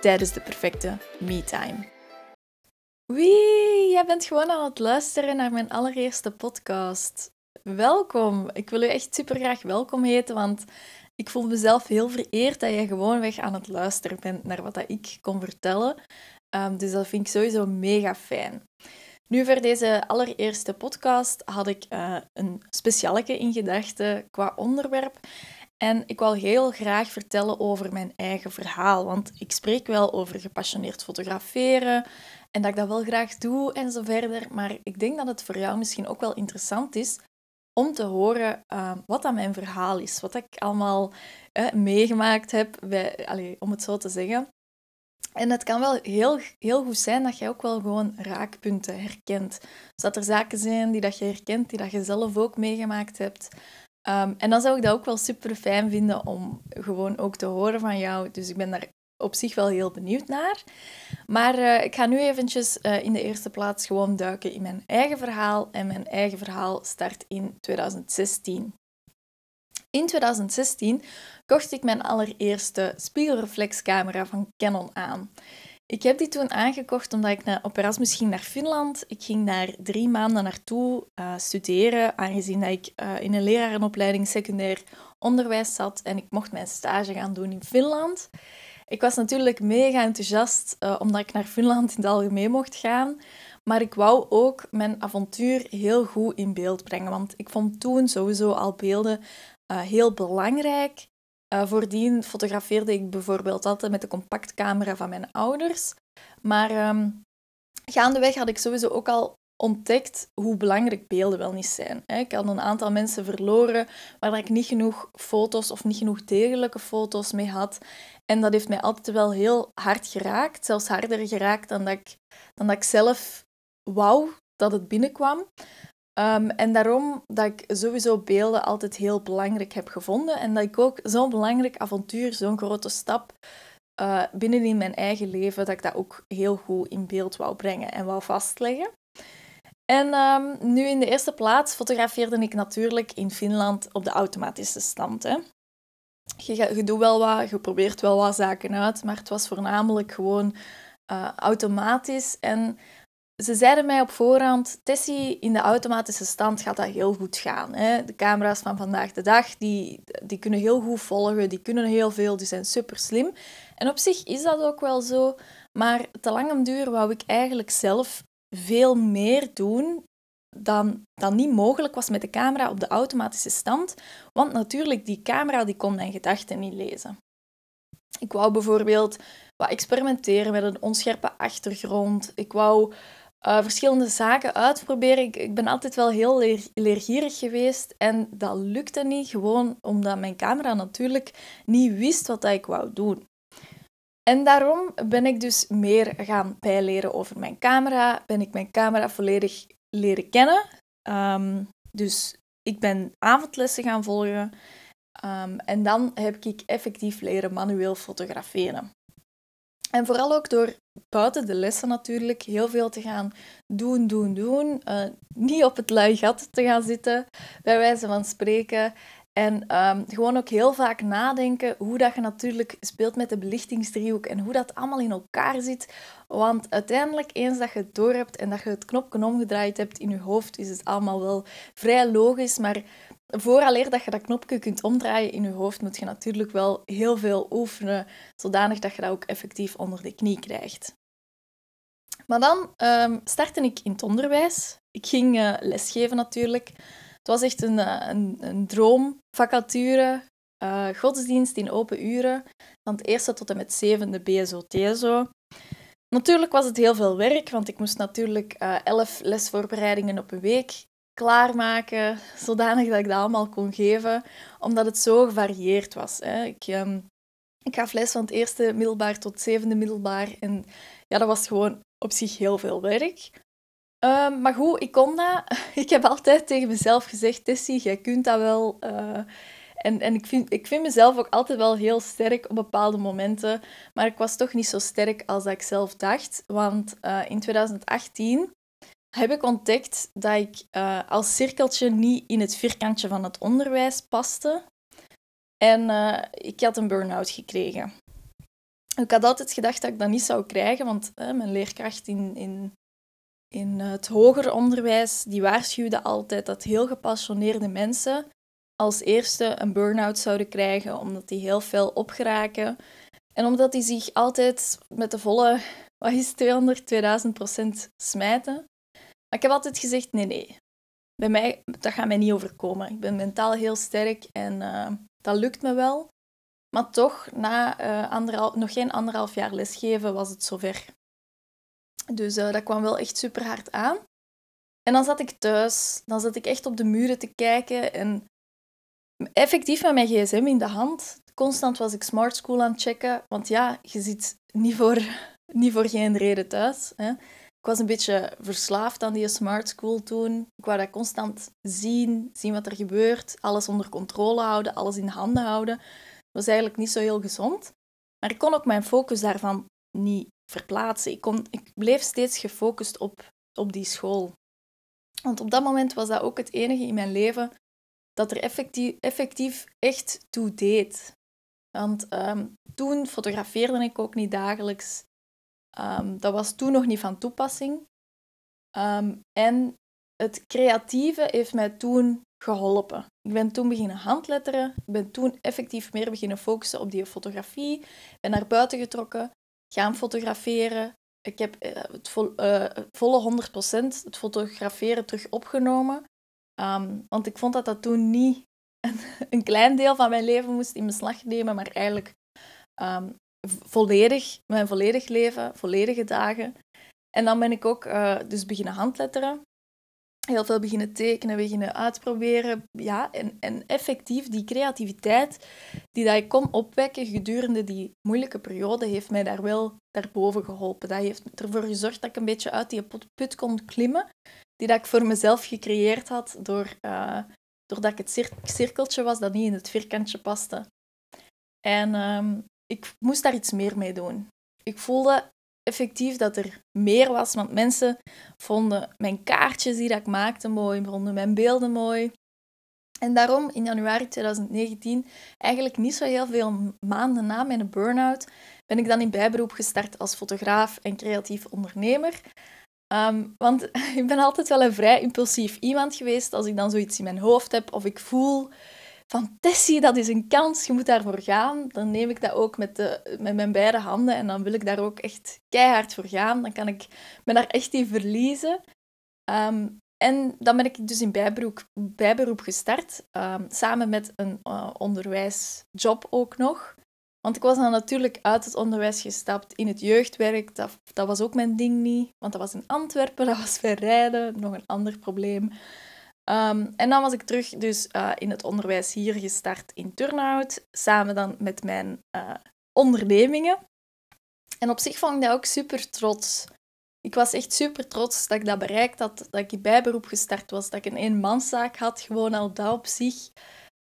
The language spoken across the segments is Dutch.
tijdens de perfecte me-time. Wie, jij bent gewoon aan het luisteren naar mijn allereerste podcast. Welkom. Ik wil je echt super graag welkom heten, want ik voel mezelf heel vereerd dat je gewoonweg aan het luisteren bent naar wat ik kon vertellen. Um, dus dat vind ik sowieso mega fijn. Nu, voor deze allereerste podcast had ik uh, een specialeke in gedachten qua onderwerp. En ik wil heel graag vertellen over mijn eigen verhaal, want ik spreek wel over gepassioneerd fotograferen en dat ik dat wel graag doe en zo verder. Maar ik denk dat het voor jou misschien ook wel interessant is om te horen uh, wat dat mijn verhaal is, wat ik allemaal uh, meegemaakt heb, bij, allez, om het zo te zeggen. En het kan wel heel, heel goed zijn dat je ook wel gewoon raakpunten herkent. Dus dat er zaken zijn die dat je herkent, die dat je zelf ook meegemaakt hebt. Um, en dan zou ik dat ook wel super fijn vinden om gewoon ook te horen van jou. Dus ik ben daar op zich wel heel benieuwd naar. Maar uh, ik ga nu eventjes uh, in de eerste plaats gewoon duiken in mijn eigen verhaal. En mijn eigen verhaal start in 2016. In 2016 kocht ik mijn allereerste spiegelreflexcamera van Canon aan. Ik heb die toen aangekocht omdat ik naar, op Erasmus ging naar Finland. Ik ging daar drie maanden naartoe uh, studeren, aangezien dat ik uh, in een lerarenopleiding secundair onderwijs zat en ik mocht mijn stage gaan doen in Finland. Ik was natuurlijk mega enthousiast uh, omdat ik naar Finland in het algemeen mocht gaan. Maar ik wou ook mijn avontuur heel goed in beeld brengen. Want ik vond toen sowieso al beelden heel belangrijk. Uh, voordien fotografeerde ik bijvoorbeeld altijd met de compactcamera van mijn ouders. Maar um, gaandeweg had ik sowieso ook al ontdekt hoe belangrijk beelden wel niet zijn. Ik had een aantal mensen verloren waar ik niet genoeg foto's of niet genoeg degelijke foto's mee had. En dat heeft mij altijd wel heel hard geraakt, zelfs harder geraakt dan dat ik, dan dat ik zelf wou dat het binnenkwam. Um, en daarom dat ik sowieso beelden altijd heel belangrijk heb gevonden en dat ik ook zo'n belangrijk avontuur, zo'n grote stap uh, binnen in mijn eigen leven, dat ik dat ook heel goed in beeld wou brengen en wou vastleggen. En um, nu in de eerste plaats fotografeerde ik natuurlijk in Finland op de automatische stand. Hè. Je, je doet wel wat, je probeert wel wat zaken uit, maar het was voornamelijk gewoon uh, automatisch. En ze zeiden mij op voorhand, Tessie, in de automatische stand gaat dat heel goed gaan. Hè? De camera's van vandaag de dag, die, die kunnen heel goed volgen, die kunnen heel veel, die zijn super slim. En op zich is dat ook wel zo, maar te lang om duur wou ik eigenlijk zelf veel meer doen dan, dan niet mogelijk was met de camera op de automatische stand. Want natuurlijk, die camera die kon mijn gedachten niet lezen. Ik wou bijvoorbeeld wat experimenteren met een onscherpe achtergrond. Ik wou uh, verschillende zaken uitproberen. Ik, ben altijd wel heel leer, leergierig geweest en dat lukte niet, gewoon omdat mijn camera natuurlijk niet wist wat ik wou doen. En daarom ben ik dus meer gaan bijleren over mijn camera, ben ik mijn camera volledig leren kennen. Um, dus ik ben avondlessen gaan volgen um, en dan heb ik effectief leren manueel fotograferen. En vooral ook door buiten de lessen natuurlijk heel veel te gaan doen, doen, doen. Uh, niet op het lui gat te gaan zitten, bij wijze van spreken. En um, gewoon ook heel vaak nadenken hoe dat je natuurlijk speelt met de belichtingsdriehoek en hoe dat allemaal in elkaar zit. Want uiteindelijk, eens dat je het door hebt en dat je het knopje omgedraaid hebt in je hoofd, is het allemaal wel vrij logisch. Maar vooraleer dat je dat knopje kunt omdraaien in je hoofd, moet je natuurlijk wel heel veel oefenen, zodanig dat je dat ook effectief onder de knie krijgt. Maar dan um, startte ik in het onderwijs. Ik ging uh, lesgeven natuurlijk. Het was echt een, uh, een, een droomvacature. Uh, godsdienst in open uren. Van het eerste tot en met zevende BSO-TSO. Natuurlijk was het heel veel werk, want ik moest natuurlijk elf lesvoorbereidingen op een week klaarmaken, zodanig dat ik dat allemaal kon geven, omdat het zo gevarieerd was. Hè. Ik, um, Ik gaf les van het eerste middelbaar tot zevende middelbaar. En ja, dat was gewoon op zich heel veel werk. Ehm, maar goed, ik kon dat. Ik heb altijd tegen mezelf gezegd, Tessie, jij kunt dat wel. Uh, en en ik, vind, ik vind mezelf ook altijd wel heel sterk op bepaalde momenten. Maar ik was toch niet zo sterk als ik zelf dacht. Want uh, in 2018 heb ik ontdekt dat ik uh, als cirkeltje niet in het vierkantje van het onderwijs paste. En uh, ik had een burn-out gekregen. Ik had altijd gedacht dat ik dat niet zou krijgen, want mijn leerkracht in, in, in het hoger onderwijs die waarschuwde altijd dat heel gepassioneerde mensen als eerste een burn-out zouden krijgen, omdat die heel veel opgeraken. En omdat die zich altijd met de volle, wat is 200, 2000 procent smijten. Maar ik heb altijd gezegd, nee, nee. Bij mij, dat gaat mij niet overkomen. Ik ben mentaal heel sterk en uh, dat lukt me wel. Maar toch, na uh, anderhalf, nog geen anderhalf jaar lesgeven, was het zover. Dus uh, dat kwam wel echt super hard aan. En dan zat ik thuis, dan zat ik echt op de muren te kijken en effectief met mijn gsm in de hand. Constant was ik Smart School aan het checken, want ja, je zit niet voor, niet voor geen reden thuis. Hè. Was een beetje verslaafd aan die Smart School toen. Ik wou dat constant zien, zien wat er gebeurt, alles onder controle houden, alles in handen houden. Dat was eigenlijk niet zo heel gezond. Maar ik kon ook mijn focus daarvan niet verplaatsen. Ik, kon, ik bleef steeds gefocust op, op die school. Want op dat moment was dat ook het enige in mijn leven dat er effectief, effectief echt toe deed. Want ehm, toen fotografeerde ik ook niet dagelijks. Um, dat was toen nog niet van toepassing. Um, en het creatieve heeft mij toen geholpen. Ik ben toen beginnen handletteren. Ik ben toen effectief meer beginnen focussen op die fotografie. Ben naar buiten getrokken, gaan fotograferen. Ik heb uh, het uh, volle 100% het fotograferen terug opgenomen. Um, want ik vond dat dat toen niet een, een, klein deel van mijn leven moest in beslag nemen, maar eigenlijk volledig, mijn volledig leven, volledige dagen. En dan ben ik ook uh, dus beginnen handletteren. Heel veel beginnen tekenen, beginnen uitproberen. Ja, en, en effectief die creativiteit die dat ik kon opwekken gedurende die moeilijke periode, heeft mij daar wel daarboven geholpen. Dat heeft ervoor gezorgd dat ik een beetje uit die put kon klimmen die dat ik voor mezelf gecreëerd had door, uh, doordat ik het cirkeltje was dat niet in het vierkantje paste. En um, ik moest daar iets meer mee doen. Ik voelde effectief dat er meer was, want mensen vonden mijn kaartjes die ik maakte mooi, vonden mijn beelden mooi. En daarom, in januari 2019, eigenlijk niet zo heel veel maanden na mijn burn-out, ben ik dan in bijberoep gestart als fotograaf en creatief ondernemer. Um, want ik ben altijd wel een vrij impulsief iemand geweest. Als ik dan zoiets in mijn hoofd heb of ik voel van dat is een kans, je moet daarvoor gaan. Dan neem ik dat ook met, de, met mijn beide handen en dan wil ik daar ook echt keihard voor gaan. Dan kan ik me daar echt in verliezen. Um, en dan ben ik dus in bijberoep, bijberoep gestart, um, samen met een uh, onderwijsjob ook nog. Want ik was dan natuurlijk uit het onderwijs gestapt in het jeugdwerk. Dat, dat was ook mijn ding niet, want dat was in Antwerpen, dat was verrijden, nog een ander probleem. Um, en dan was ik terug dus uh, in het onderwijs hier gestart in Turnhout, samen dan met mijn uh, ondernemingen. En op zich vond ik dat ook super trots. Ik was echt super trots dat ik dat bereikt had, dat ik in bijberoep gestart was, dat ik een eenmanszaak had, gewoon al dat op zich.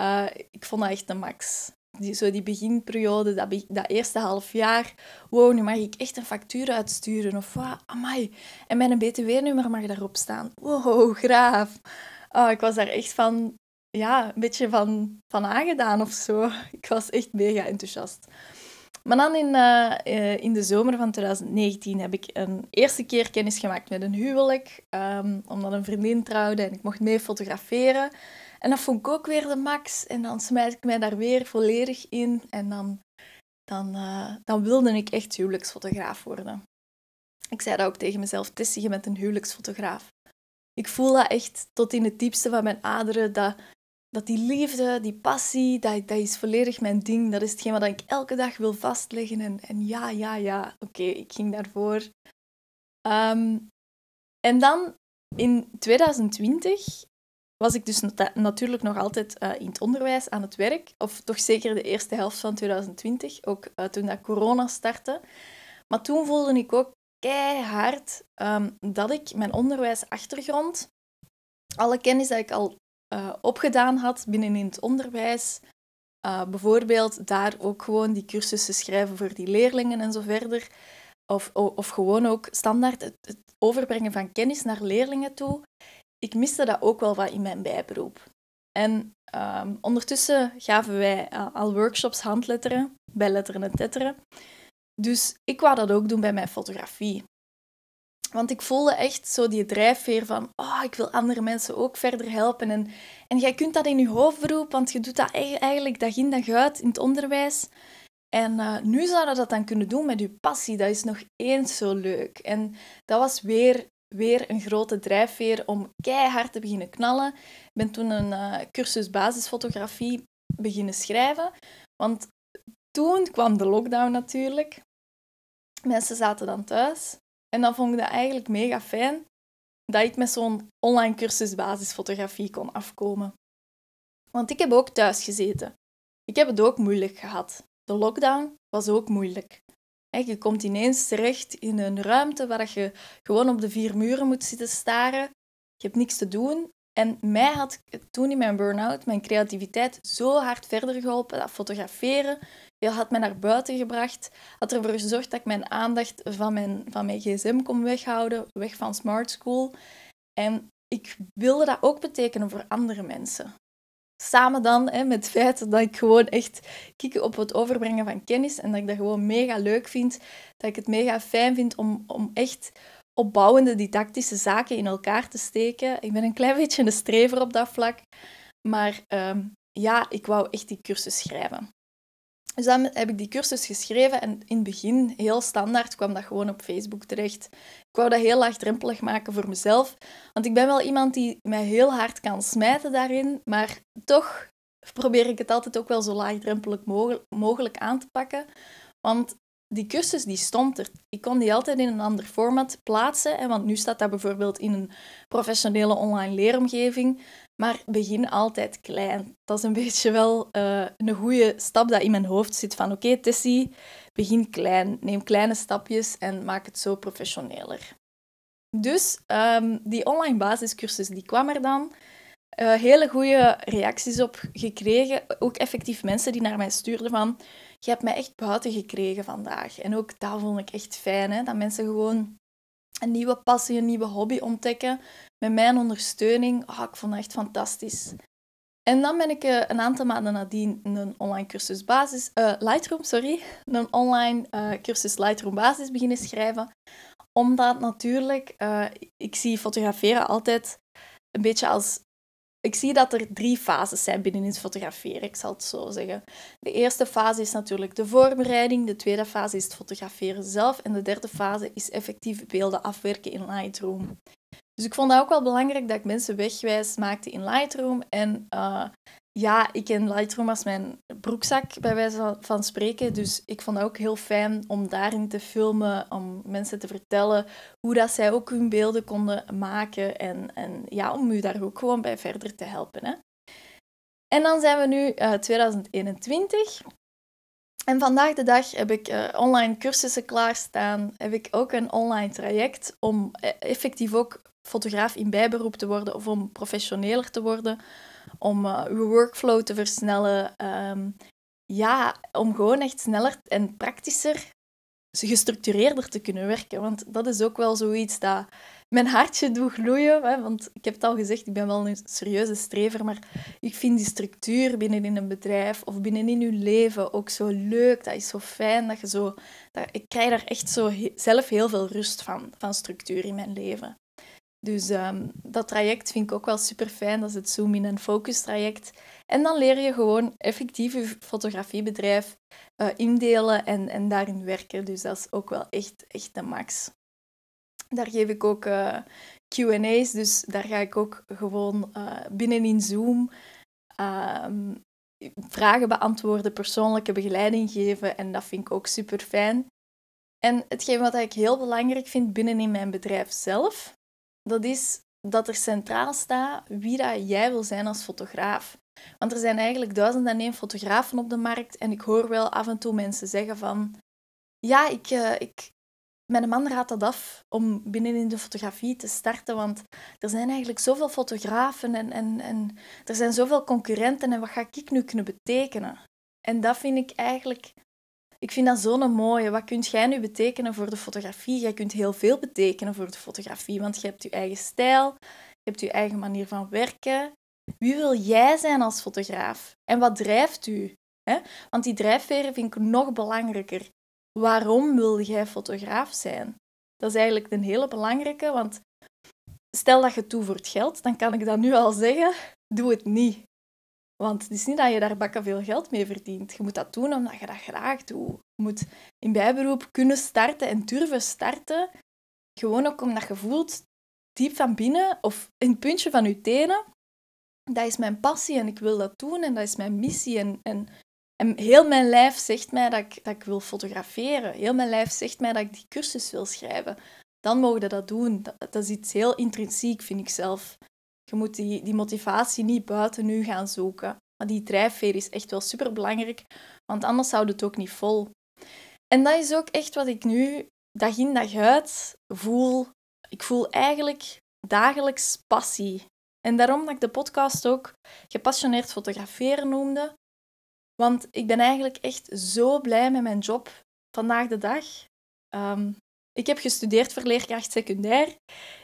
Uh, ik vond dat echt de max die, zo die beginperiode, dat, dat eerste half jaar, wow, nu mag ik echt een factuur uitsturen. Of wat, amai. En mijn btw-nummer mag daarop staan. Wow, graaf. Oh, ik was daar echt van, ja, een beetje van, van aangedaan of zo. Ik was echt mega enthousiast. Maar dan in, uh, in de zomer van 2019 heb ik een eerste keer kennis gemaakt met een huwelijk. Um, omdat een vriendin trouwde en ik mocht mee fotograferen. En dat vond ik ook weer de max. En dan smijt ik mij daar weer volledig in. En dan, dan, uh, dan wilde ik echt huwelijksfotograaf worden. Ik zei dat ook tegen mezelf, Tessie, je bent een huwelijksfotograaf. Ik voel dat echt tot in het diepste van mijn aderen. Dat, dat die liefde, die passie, dat, dat is volledig mijn ding. Dat is hetgeen wat ik elke dag wil vastleggen. En, en ja, ja, ja, oké, ik ging daarvoor. Um, en dan in 2020 was ik dus natuurlijk nog altijd uh, in het onderwijs aan het werk. Of toch zeker de eerste helft van 2020, ook uh, toen dat corona startte. Maar toen voelde ik ook keihard um, dat ik mijn onderwijsachtergrond, alle kennis dat ik al uh, opgedaan had binnen in het onderwijs, bijvoorbeeld daar ook gewoon die cursussen schrijven voor die leerlingen en zo verder, of, of gewoon ook standaard het, overbrengen van kennis naar leerlingen toe, ik miste dat ook wel wat in mijn bijberoep. En um, ondertussen gaven wij al workshops handletteren, bij letteren en tetteren. Dus ik wou dat ook doen bij mijn fotografie. Want ik voelde echt zo die drijfveer van, oh, ik wil andere mensen ook verder helpen. En, en jij kunt dat in je hoofdberoep, want je doet dat eigenlijk dag in dag uit in het onderwijs. En uh, nu zou je dat dan kunnen doen met je passie. Dat is nog eens zo leuk. En dat was weer weer een grote drijfveer om keihard te beginnen knallen. Ik ben toen een uh, cursus basisfotografie beginnen schrijven. Want toen kwam de lockdown natuurlijk. Mensen zaten dan thuis. En dan vond ik dat eigenlijk mega fijn dat ik met zo'n online cursus basisfotografie kon afkomen. Want ik heb ook thuis gezeten. Ik heb het ook moeilijk gehad. De lockdown was ook moeilijk. Je komt ineens terecht in een ruimte waar je gewoon op de vier muren moet zitten staren. Je hebt niks te doen. En mij had toen in mijn burn-out mijn creativiteit zo hard verder geholpen. Dat fotograferen had mij naar buiten gebracht. Had ervoor gezorgd dat ik mijn aandacht van mijn, van mijn gsm kon weghouden. Weg van smart school. En ik wilde dat ook betekenen voor andere mensen. Samen dan hè, met het feit dat ik gewoon echt kijk op het overbrengen van kennis en dat ik dat gewoon mega leuk vind. Dat ik het mega fijn vind om, om echt opbouwende didactische zaken in elkaar te steken. Ik ben een klein beetje een strever op dat vlak. Maar um, ja, ik wou echt die cursus schrijven. Dus dan heb ik die cursus geschreven en in het begin, heel standaard, kwam dat gewoon op Facebook terecht. Ik wou dat heel laagdrempelig maken voor mezelf, want ik ben wel iemand die mij heel hard kan smijten daarin, maar toch probeer ik het altijd ook wel zo laagdrempelig mogelijk aan te pakken. Want die cursus die stond er. Ik kon die altijd in een ander format plaatsen. Hè, want nu staat dat bijvoorbeeld in een professionele online leeromgeving. Maar begin altijd klein. Dat is een beetje wel uh, een goede stap dat in mijn hoofd zit. Van oké, okay, Tessie, begin klein. Neem kleine stapjes en maak het zo professioneler. Dus um, die online basiscursus die kwam er dan. Uh, hele goede reacties op gekregen. Ook effectief mensen die naar mij stuurden van je hebt mij echt buiten gekregen vandaag. En ook dat vond ik echt fijn, hè? dat mensen gewoon een nieuwe passie, een nieuwe hobby ontdekken met mijn ondersteuning. Oh, ik vond dat echt fantastisch. En dan ben ik uh, een aantal maanden nadien een online cursus basis, uh, Lightroom, sorry, een online uh, cursus Lightroom basis beginnen schrijven. Omdat natuurlijk, ik zie fotograferen altijd een beetje als ik zie dat er drie fases zijn binnen het fotograferen, ik zal het zo zeggen. De eerste fase is natuurlijk de voorbereiding, de tweede fase is het fotograferen zelf en de derde fase is effectief beelden afwerken in Lightroom. Dus ik vond dat ook wel belangrijk dat ik mensen wegwijs maakte in Lightroom. En uh, ja, ik ken Lightroom als mijn broekzak, bij wijze van spreken. Dus ik vond het ook heel fijn om daarin te filmen, om mensen te vertellen hoe dat zij ook hun beelden konden maken. En, en ja, om u daar ook gewoon bij verder te helpen. Hè. En dan zijn we nu uh, eh, 2021. En vandaag de dag heb ik uh, online cursussen klaarstaan. Heb ik ook een online traject om effectief ook fotograaf in bijberoep te worden of om professioneler te worden om uh, uw workflow te versnellen. Ehm, ja, om gewoon echt sneller en praktischer, gestructureerder te kunnen werken. Want dat is ook wel zoiets dat mijn hartje doet gloeien. Hè? Want ik heb het al gezegd, ik ben wel een serieuze strever, maar ik vind die structuur binnen in een bedrijf of binnenin uw leven ook zo leuk. Dat is zo fijn dat je zo... Dat, ik krijg daar echt zo zelf heel veel rust van, van structuur in mijn leven. Dus um, dat traject vind ik ook wel super fijn. Dat is het Zoom in en Focus traject. En dan leer je gewoon effectief je fotografiebedrijf uh, indelen en, en daarin werken. Dus dat is ook wel echt, echt de max. Daar geef ik ook uh, QA's, dus daar ga ik ook gewoon uh, binnen in Zoom ehm, vragen beantwoorden, persoonlijke begeleiding geven. En dat vind ik ook super fijn. En hetgeen wat ik heel belangrijk vind binnen in mijn bedrijf zelf, dat is dat er centraal staat wie dat jij wil zijn als fotograaf. Want er zijn eigenlijk duizenden en één fotografen op de markt en ik hoor wel af en toe mensen zeggen van ja, ik, uh, ik, mijn man raadt dat af om binnen in de fotografie te starten, want er zijn eigenlijk zoveel fotografen en, en, en er zijn zoveel concurrenten en wat ga ik nu kunnen betekenen? En dat vind ik eigenlijk, ik vind dat zo'n mooie. Wat kunt jij nu betekenen voor de fotografie? Jij kunt heel veel betekenen voor de fotografie, want je hebt je eigen stijl, je hebt je eigen manier van werken. Wie wil jij zijn als fotograaf? En wat drijft u? Want die drijfveren vind ik nog belangrijker. Waarom wil jij fotograaf zijn? Dat is eigenlijk een hele belangrijke, want stel dat je doet voor het geld, dan kan ik dat nu al zeggen, doe het niet. Want het is niet dat je daar bakken veel geld mee verdient. Je moet dat doen omdat je dat graag doet. Je moet in bijberoep kunnen starten en durven starten. Gewoon ook omdat je voelt, diep van binnen of in puntje van je tenen, dat is mijn passie en ik wil dat doen en dat is mijn missie. En, en, en heel mijn lijf zegt mij dat ik, dat ik wil fotograferen. Heel mijn lijf zegt mij dat ik die cursus wil schrijven. Dan mogen we dat doen. Dat, dat is iets heel intrinsiek, vind ik zelf. Je moet die, die motivatie niet buiten nu gaan zoeken. Maar die drijfveer is echt wel super belangrijk, want anders houdt het ook niet vol. En dat is ook echt wat ik nu dag in dag uit voel. Ik voel eigenlijk dagelijks passie. En daarom dat ik de podcast ook gepassioneerd fotograferen noemde. Want ik ben eigenlijk echt zo blij met mijn job vandaag de dag. Um, ik heb gestudeerd voor leerkracht secundair.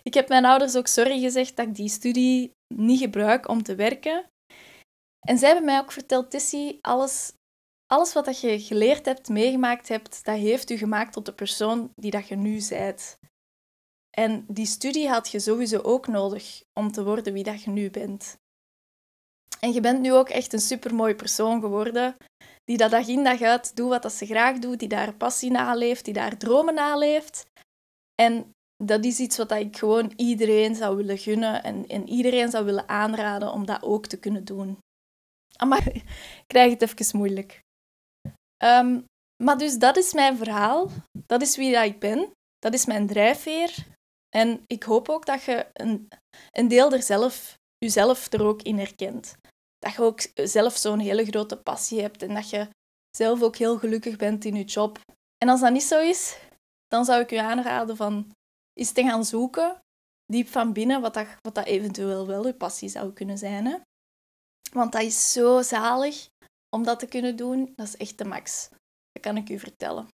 Ik heb mijn ouders ook sorry gezegd dat ik die studie niet gebruik om te werken. En zij hebben mij ook verteld, Tessie, alles, alles wat dat je geleerd hebt, meegemaakt hebt, dat heeft u gemaakt tot de persoon die dat je nu bent. En die studie had je sowieso ook nodig om te worden wie dat je nu bent. En je bent nu ook echt een supermooi persoon geworden, die dat dag in dag uit doet wat dat ze graag doet, die daar passie naleeft, die daar dromen naleeft. En dat is iets wat ik gewoon iedereen zou willen gunnen en, en iedereen zou willen aanraden om dat ook te kunnen doen. Maar ik krijg het even moeilijk. Um, maar dus dat is mijn verhaal. Dat is wie dat ik ben. Dat is mijn drijfveer. En ik hoop ook dat je een, een deel er zelf, jezelf er ook in herkent dat je ook zelf zo'n hele grote passie hebt en dat je zelf ook heel gelukkig bent in je job. En als dat niet zo is, dan zou ik je aanraden van eens te gaan zoeken, diep van binnen, wat dat, wat dat eventueel wel je passie zou kunnen zijn. Hè? Want dat is zo zalig om dat te kunnen doen. Dat is echt de max. Dat kan ik u vertellen.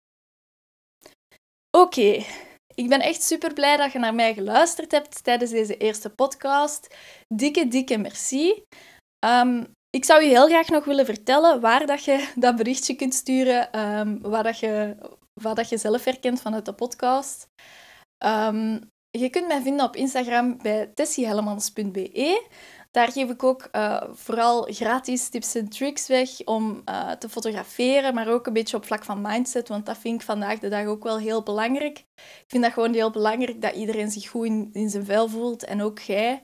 Oké, ik ben echt super blij dat je naar mij geluisterd hebt tijdens deze eerste podcast. Dikke, dikke merci. Um, ik zou je heel graag nog willen vertellen waar dat je dat berichtje kunt sturen, um, waar dat je, wat dat je zelf herkent vanuit de podcast. Um, je kunt mij vinden op Instagram bij tessiehellemans.be. Daar geef ik ook uh, vooral gratis tips en tricks weg om uh, te fotograferen, maar ook een beetje op vlak van mindset, want dat vind ik vandaag de dag ook wel heel belangrijk. Ik vind dat gewoon heel belangrijk dat iedereen zich goed in, zijn vel voelt en ook jij.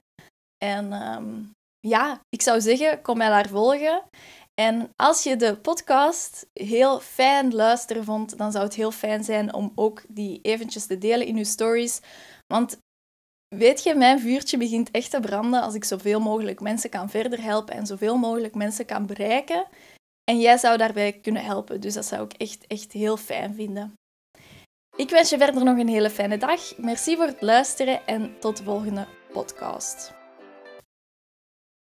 En ja, ik zou zeggen, kom mij daar volgen. En als je de podcast heel fijn luisteren vond, dan zou het heel fijn zijn om ook die eventjes te delen in je stories. Want weet je, mijn vuurtje begint echt te branden als ik zoveel mogelijk mensen kan verder helpen en zoveel mogelijk mensen kan bereiken. En jij zou daarbij kunnen helpen. Dus dat zou ik echt, echt heel fijn vinden. Ik wens je verder nog een hele fijne dag. Merci voor het luisteren en tot de volgende podcast.